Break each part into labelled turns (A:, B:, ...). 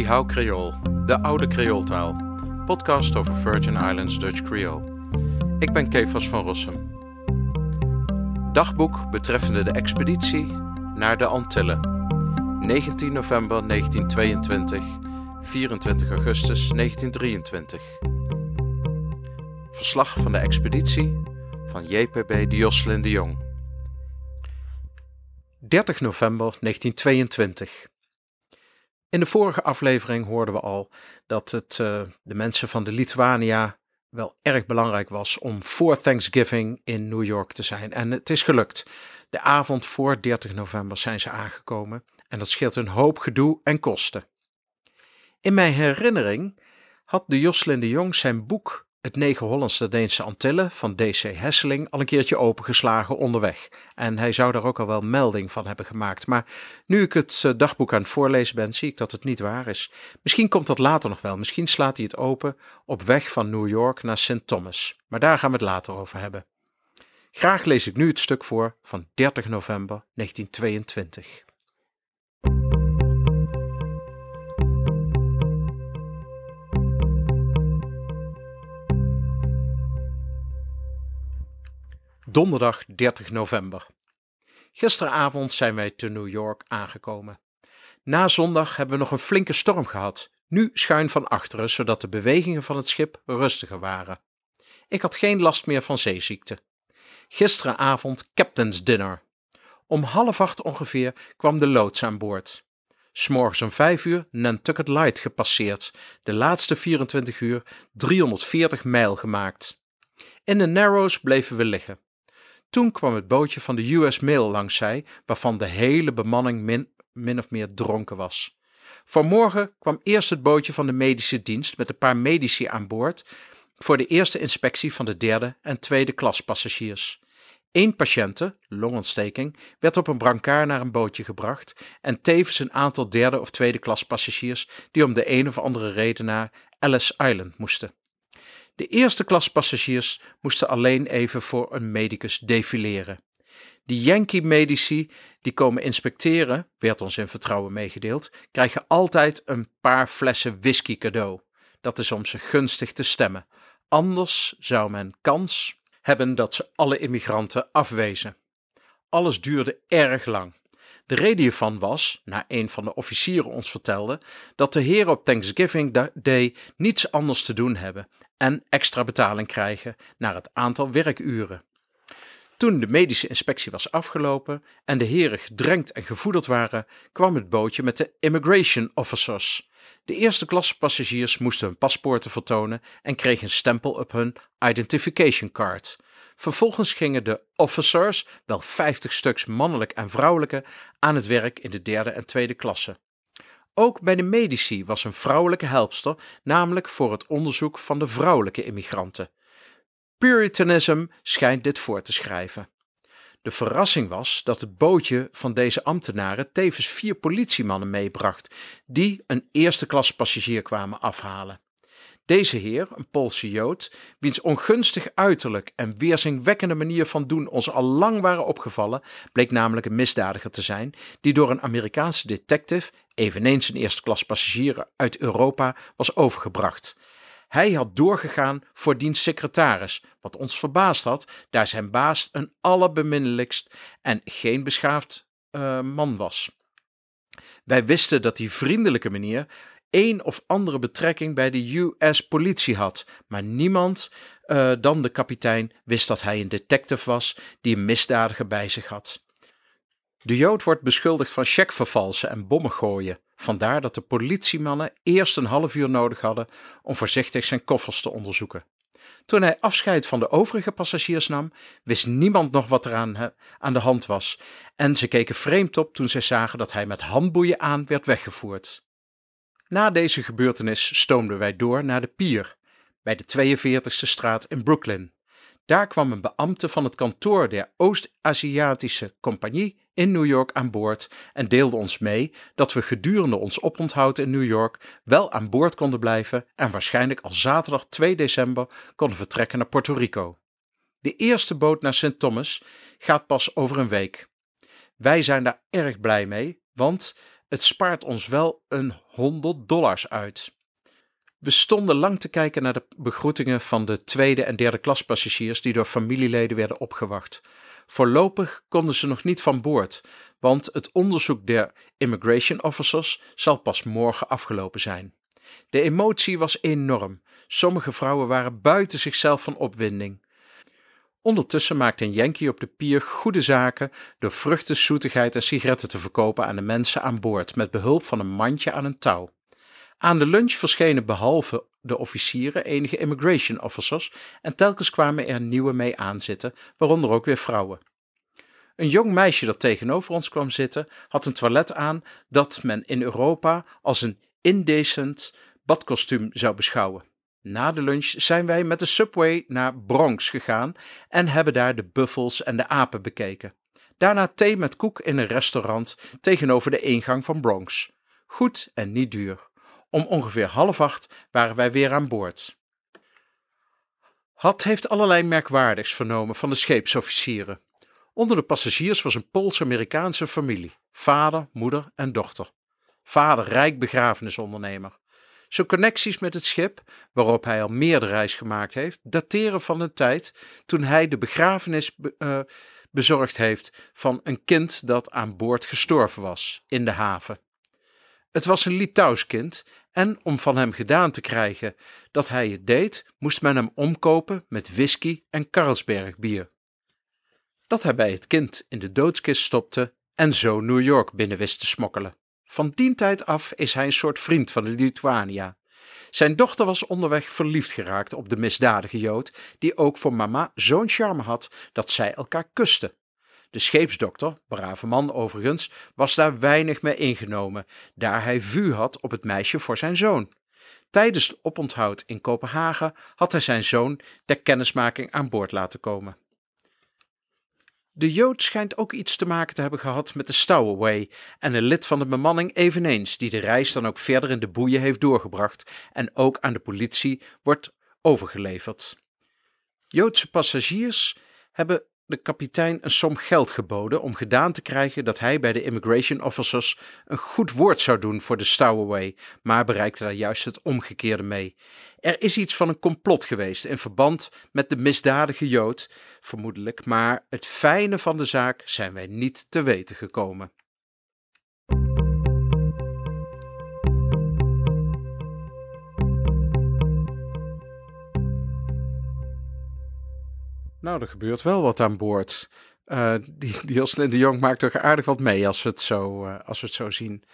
A: Die Hou Creool, de oude Creooltaal. Podcast over Virgin Islands Dutch Creole. Ik ben Kefas van Rossum. Dagboek betreffende de expeditie naar de Antillen. 19 november 1922, 24 augustus 1923. Verslag van de expeditie van JPB Dioslin de Jong. 30 november 1922. In de vorige aflevering hoorden we al dat het uh, de mensen van de Lituania wel erg belangrijk was om voor Thanksgiving in New York te zijn. En het is gelukt. De avond voor 30 november zijn ze aangekomen en dat scheelt een hoop gedoe en kosten. In mijn herinnering had de Joslin de Jong zijn boek het negen Hollandse Deense Antillen van DC Hesseling al een keertje opengeslagen onderweg. En hij zou daar ook al wel melding van hebben gemaakt. Maar nu ik het eh, dagboek aan het voorlezen ben, zie ik dat het niet waar is. Misschien komt dat later nog wel. Misschien slaat hij het open op weg van New York naar St. Thomas. Maar daar gaan we het later over hebben. Graag lees ik nu het stuk voor van 30 november 1922. Donderdag 30 november. Gisteravond zijn wij te New York aangekomen. Na zondag hebben we nog een flinke storm gehad, nu schuin van achteren, zodat de bewegingen van het schip rustiger waren. Ik had geen last meer van zeeziekte. Gisteravond captain's dinner. Om half acht ongeveer kwam de loods aan boord. S'morgens om vijf uur Nantucket Light gepasseerd, de laatste 24 uur 340 mijl gemaakt. In de Narrows bleven we liggen. Toen kwam het bootje van de US Mail langs zij, waarvan de hele bemanning min, of meer dronken was. Vanmorgen kwam eerst het bootje van de medische dienst met een paar medici aan boord voor de eerste inspectie van de derde en tweede klas passagiers. Eén patiënte, longontsteking, werd op een brancard naar een bootje gebracht en tevens een aantal derde of tweede klas passagiers die om de een of andere reden naar Ellis Island moesten. De eerste klas passagiers moesten alleen even voor een medicus defileren. Die Yankee medici die komen inspecteren, werd ons in vertrouwen meegedeeld, krijgen altijd een paar flessen whisky cadeau. Dat is om ze gunstig te stemmen. Anders zou men kans hebben dat ze alle immigranten afwezen. Alles duurde erg lang. De reden hiervan was, naar een van de officieren ons vertelde, dat de heren op Thanksgiving Day niets anders te doen hebben en extra betaling krijgen naar het aantal werkuren. Toen de medische inspectie was afgelopen en de heren gedrenkt en gevoederd waren, kwam het bootje met de immigration officers. De eerste klasse passagiers moesten hun paspoorten vertonen en kregen een stempel op hun identification card. Vervolgens gingen de officers, wel 50 stuks mannelijk en vrouwelijke, aan het werk in de derde en tweede klasse. Ook bij de medici was een vrouwelijke helpster, namelijk voor het onderzoek van de vrouwelijke immigranten. Puritanism schijnt dit voor te schrijven. De verrassing was dat het bootje van deze ambtenaren tevens vier politiemannen meebracht, die een eerste klas passagier kwamen afhalen. Deze heer, een Poolse Jood, wiens ongunstig uiterlijk en weerzinwekkende manier van doen ons al lang waren opgevallen, bleek namelijk een misdadiger te zijn, die door een Amerikaanse detective, eveneens een eerste klas passagier uit Europa, was overgebracht. Hij had doorgegaan voor diens secretaris, wat ons verbaasd had, daar zijn baas een allerbeminnelijkst en geen beschaafd uh, man was. Wij wisten dat die vriendelijke meneer een of andere betrekking bij de US politie had, maar niemand uh, dan de kapitein wist dat hij een detective was die een misdadiger bij zich had. De Jood wordt beschuldigd van checkvervalsen en bommen gooien. Vandaar dat de politiemannen eerst een half uur nodig hadden om voorzichtig zijn koffers te onderzoeken. Toen hij afscheid van de overige passagiers nam, wist niemand nog wat er aan, aan de hand was, en ze keken vreemd op toen zij zagen dat hij met handboeien aan werd weggevoerd. Na deze gebeurtenis stoomden wij door naar de pier, bij de 42e straat in Brooklyn. Daar kwam een beambte van het kantoor der Oost-Aziatische Compagnie in New York aan boord en deelde ons mee dat we gedurende ons oponthoud in New York wel aan boord konden blijven en waarschijnlijk al zaterdag 2 december konden vertrekken naar Puerto Rico. De eerste boot naar St. Thomas gaat pas over een week. Wij zijn daar erg blij mee, want het spaart ons wel een 100 dollars uit. We stonden lang te kijken naar de begroetingen van de tweede en derde klas passagiers die door familieleden werden opgewacht. Voorlopig konden ze nog niet van boord, want het onderzoek der immigration officers zal pas morgen afgelopen zijn. De emotie was enorm. Sommige vrouwen waren buiten zichzelf van opwinding. Ondertussen maakte een Yankee op de pier goede zaken door vruchten, zoetigheid en sigaretten te verkopen aan de mensen aan boord met behulp van een mandje aan een touw. Aan de lunch verschenen behalve de officieren enige immigration officers en telkens kwamen er nieuwe mee aanzitten, waaronder ook weer vrouwen. Een jong meisje dat tegenover ons kwam zitten, had een toilet aan dat men in Europa als een indecent badkostuum zou beschouwen. Na de lunch zijn wij met de subway naar Bronx gegaan en hebben daar de buffels en de apen bekeken. Daarna thee met koek in een restaurant tegenover de ingang van Bronx. Goed en niet duur. Om ongeveer half acht waren wij weer aan boord. Had heeft allerlei merkwaardigs vernomen van de scheepsofficieren. Onder de passagiers was een Pools-Amerikaanse familie: vader, moeder en dochter. Vader rijk begrafenisondernemer. Zijn connecties met het schip, waarop hij al meerdere reis gemaakt heeft, dateren van een tijd toen hij de begrafenis uh, bezorgd heeft van een kind dat aan boord gestorven was in de haven. Het was een Litouws kind en om van hem gedaan te krijgen dat hij het deed, moest men hem omkopen met whisky en Carlsberg bier. Dat hij bij het kind in de doodskist stopte en zo New York binnen wist te smokkelen. Van die tijd af is hij een soort vriend van de Lituania. Zijn dochter was onderweg verliefd geraakt op de misdadige Jood, die ook voor mama zo'n charme had dat zij elkaar kusten. De scheepsdokter, brave man overigens, was daar weinig mee ingenomen, daar hij vuur had op het meisje voor zijn zoon. Tijdens het oponthoud in Kopenhagen had hij zijn zoon ter kennismaking aan boord laten komen. De Jood schijnt ook iets te maken te hebben gehad met de Stowaway en een lid van de bemanning eveneens, die de reis dan ook verder in de boeien heeft doorgebracht en ook aan de politie wordt overgeleverd. Joodse passagiers hebben de kapitein een som geld geboden om gedaan te krijgen dat hij bij de immigration officers een goed woord zou doen voor de Stowaway, maar bereikte daar juist het omgekeerde mee. Er is iets van een complot geweest in verband met de misdadige Jood, vermoedelijk, maar het fijne van de zaak zijn wij niet te weten gekomen. Nou, er gebeurt wel wat aan boord. Uh, die, die Jocelyn de Jong maakt toch aardig wat mee als we het zo, uh, als we het zo zien.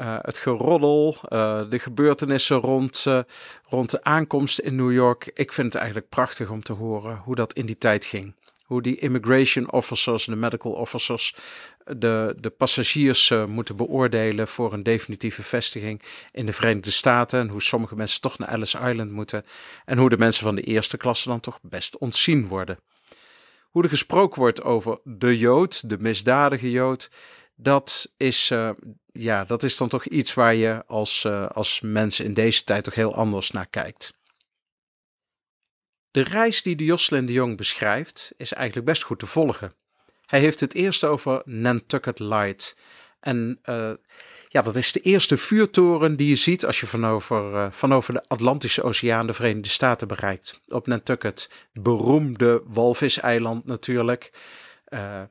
A: Uh, het geroddel, de gebeurtenissen rond, rond de aankomst in New York. Ik vind het eigenlijk prachtig om te horen hoe dat in die tijd ging. Hoe die immigration officers en de medical officers de, de passagiers moeten beoordelen voor een definitieve vestiging in de Verenigde Staten. En hoe sommige mensen toch naar Ellis Island moeten. En hoe de mensen van de eerste klasse dan toch best ontzien worden hoe er gesproken wordt over de Jood, de misdadige Jood, dat is, uh, ja, dat is dan toch iets waar je als, uh, als mens in deze tijd toch heel anders naar kijkt. De reis die de Jocelyn de Jong beschrijft is eigenlijk best goed te volgen. Hij heeft het eerst over Nantucket Light. En uh, ja, dat is de eerste vuurtoren die je ziet als je van over, uh, van over de Atlantische Oceaan de Verenigde Staten bereikt. Op Nantucket, beroemde walviseiland natuurlijk. Uh,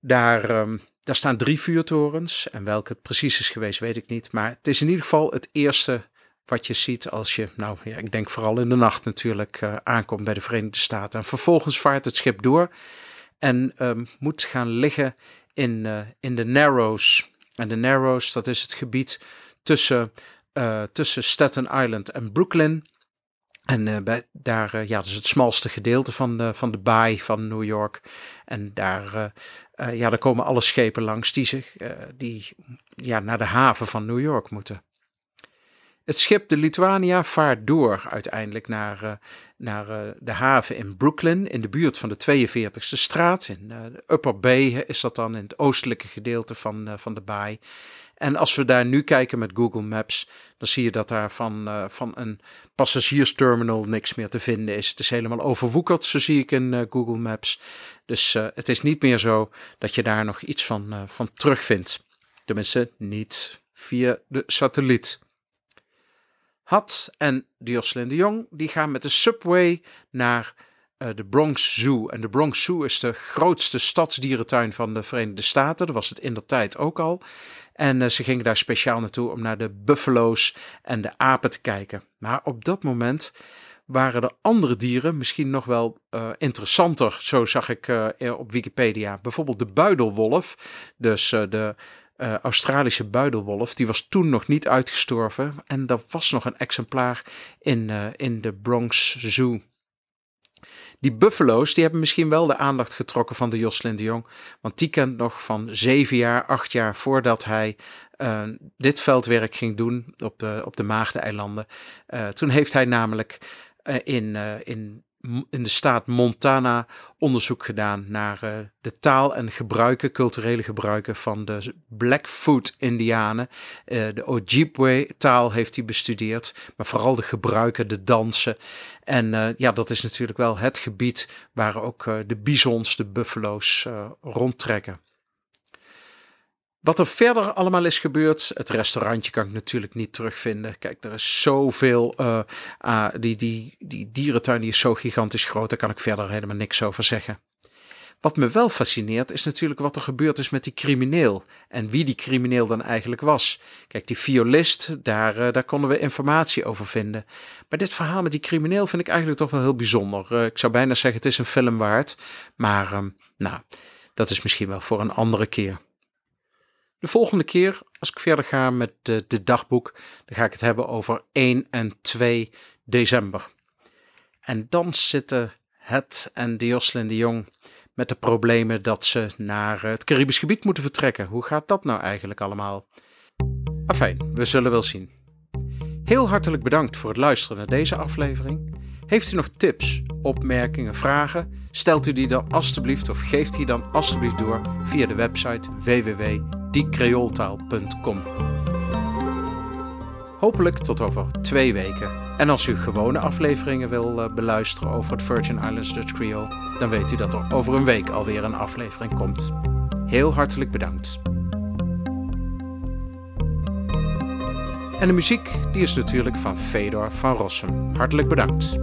A: daar, um, daar staan drie vuurtorens. En welke het precies is geweest, weet ik niet. Maar het is in ieder geval het eerste wat je ziet als je, nou ja, ik denk vooral in de nacht natuurlijk, aankomt bij de Verenigde Staten. En vervolgens vaart het schip door en um, moet gaan liggen in, in de Narrows. En de Narrows, dat is het gebied tussen, uh, tussen Staten Island en Brooklyn. En uh, bij, daar, ja, dat is het smalste gedeelte van de, van de baai van New York. En daar, ja, daar komen alle schepen langs die, zich, die ja, naar de haven van New York moeten. Het schip de Lithuania vaart door uiteindelijk naar, naar de haven in Brooklyn, in de buurt van de 42e straat. In de Upper Bay is dat dan in het oostelijke gedeelte van, van de baai. En als we daar nu kijken met Google Maps, dan zie je dat daar van, van een passagiersterminal niks meer te vinden is. Het is helemaal overwoekerd, zo zie ik in Google Maps. Dus het is niet meer zo dat je daar nog iets van, van terugvindt. Tenminste, niet via de satelliet. Had en Jocelyn de Jong die gaan met de subway naar uh, de Bronx Zoo. En de Bronx Zoo is de grootste stadsdierentuin van de Verenigde Staten. Dat was het in de tijd ook al. En uh, ze gingen daar speciaal naartoe om naar de buffalo's en de apen te kijken. Maar op dat moment waren er andere dieren misschien nog wel uh, interessanter. Zo zag ik op Wikipedia. Bijvoorbeeld de buidelwolf. Dus de uh, Australische buidelwolf. Die was toen nog niet uitgestorven. En er was nog een exemplaar in, uh, in de Bronx Zoo. Die buffalo's die hebben misschien wel de aandacht getrokken van de Jocelyn de Jong. Want die kent nog van zeven jaar, acht jaar voordat hij uh, dit veldwerk ging doen op de, op de Maagdeneilanden. toen heeft hij namelijk in, in in de staat Montana onderzoek gedaan naar uh, de taal en gebruiken, culturele gebruiken van de Blackfoot-Indianen. Uh, de Ojibwe-taal heeft hij bestudeerd, maar vooral de gebruiken, de dansen. En uh, ja, dat is natuurlijk wel het gebied waar ook de bisons, de buffalo's rondtrekken. Wat er verder allemaal is gebeurd, het restaurantje kan ik natuurlijk niet terugvinden. Kijk, er is zoveel, uh, die, die, die dierentuin die is zo gigantisch groot, daar kan ik verder helemaal niks over zeggen. Wat me wel fascineert is natuurlijk wat er gebeurd is met die crimineel en wie die crimineel dan eigenlijk was. Kijk, die violist, daar, uh, daar konden we informatie over vinden. Maar dit verhaal met die crimineel vind ik eigenlijk toch wel heel bijzonder. Uh, ik zou bijna zeggen het is een film waard, maar um, nou, dat is misschien wel voor een andere keer. De volgende keer, als ik verder ga met de, de dagboek, dan ga ik het hebben over 1 en 2 december. En dan zitten het en Jocelyn de Jong met de problemen dat ze naar het Caribisch gebied moeten vertrekken. Hoe gaat dat nou eigenlijk allemaal? Afijn, we zullen wel zien. Heel hartelijk bedankt voor het luisteren naar deze aflevering. Heeft u nog tips, opmerkingen, vragen? Stelt u die dan alstublieft of geeft die dan alstublieft door via de website www diecreoltaal.com. Hopelijk tot over twee weken. En als u gewone afleveringen wil uh, beluisteren over het Virgin Islands Dutch Creole, dan weet u dat er over een week alweer een aflevering komt. Heel hartelijk bedankt. En de muziek die is natuurlijk van Fedor van Rossum. Hartelijk bedankt.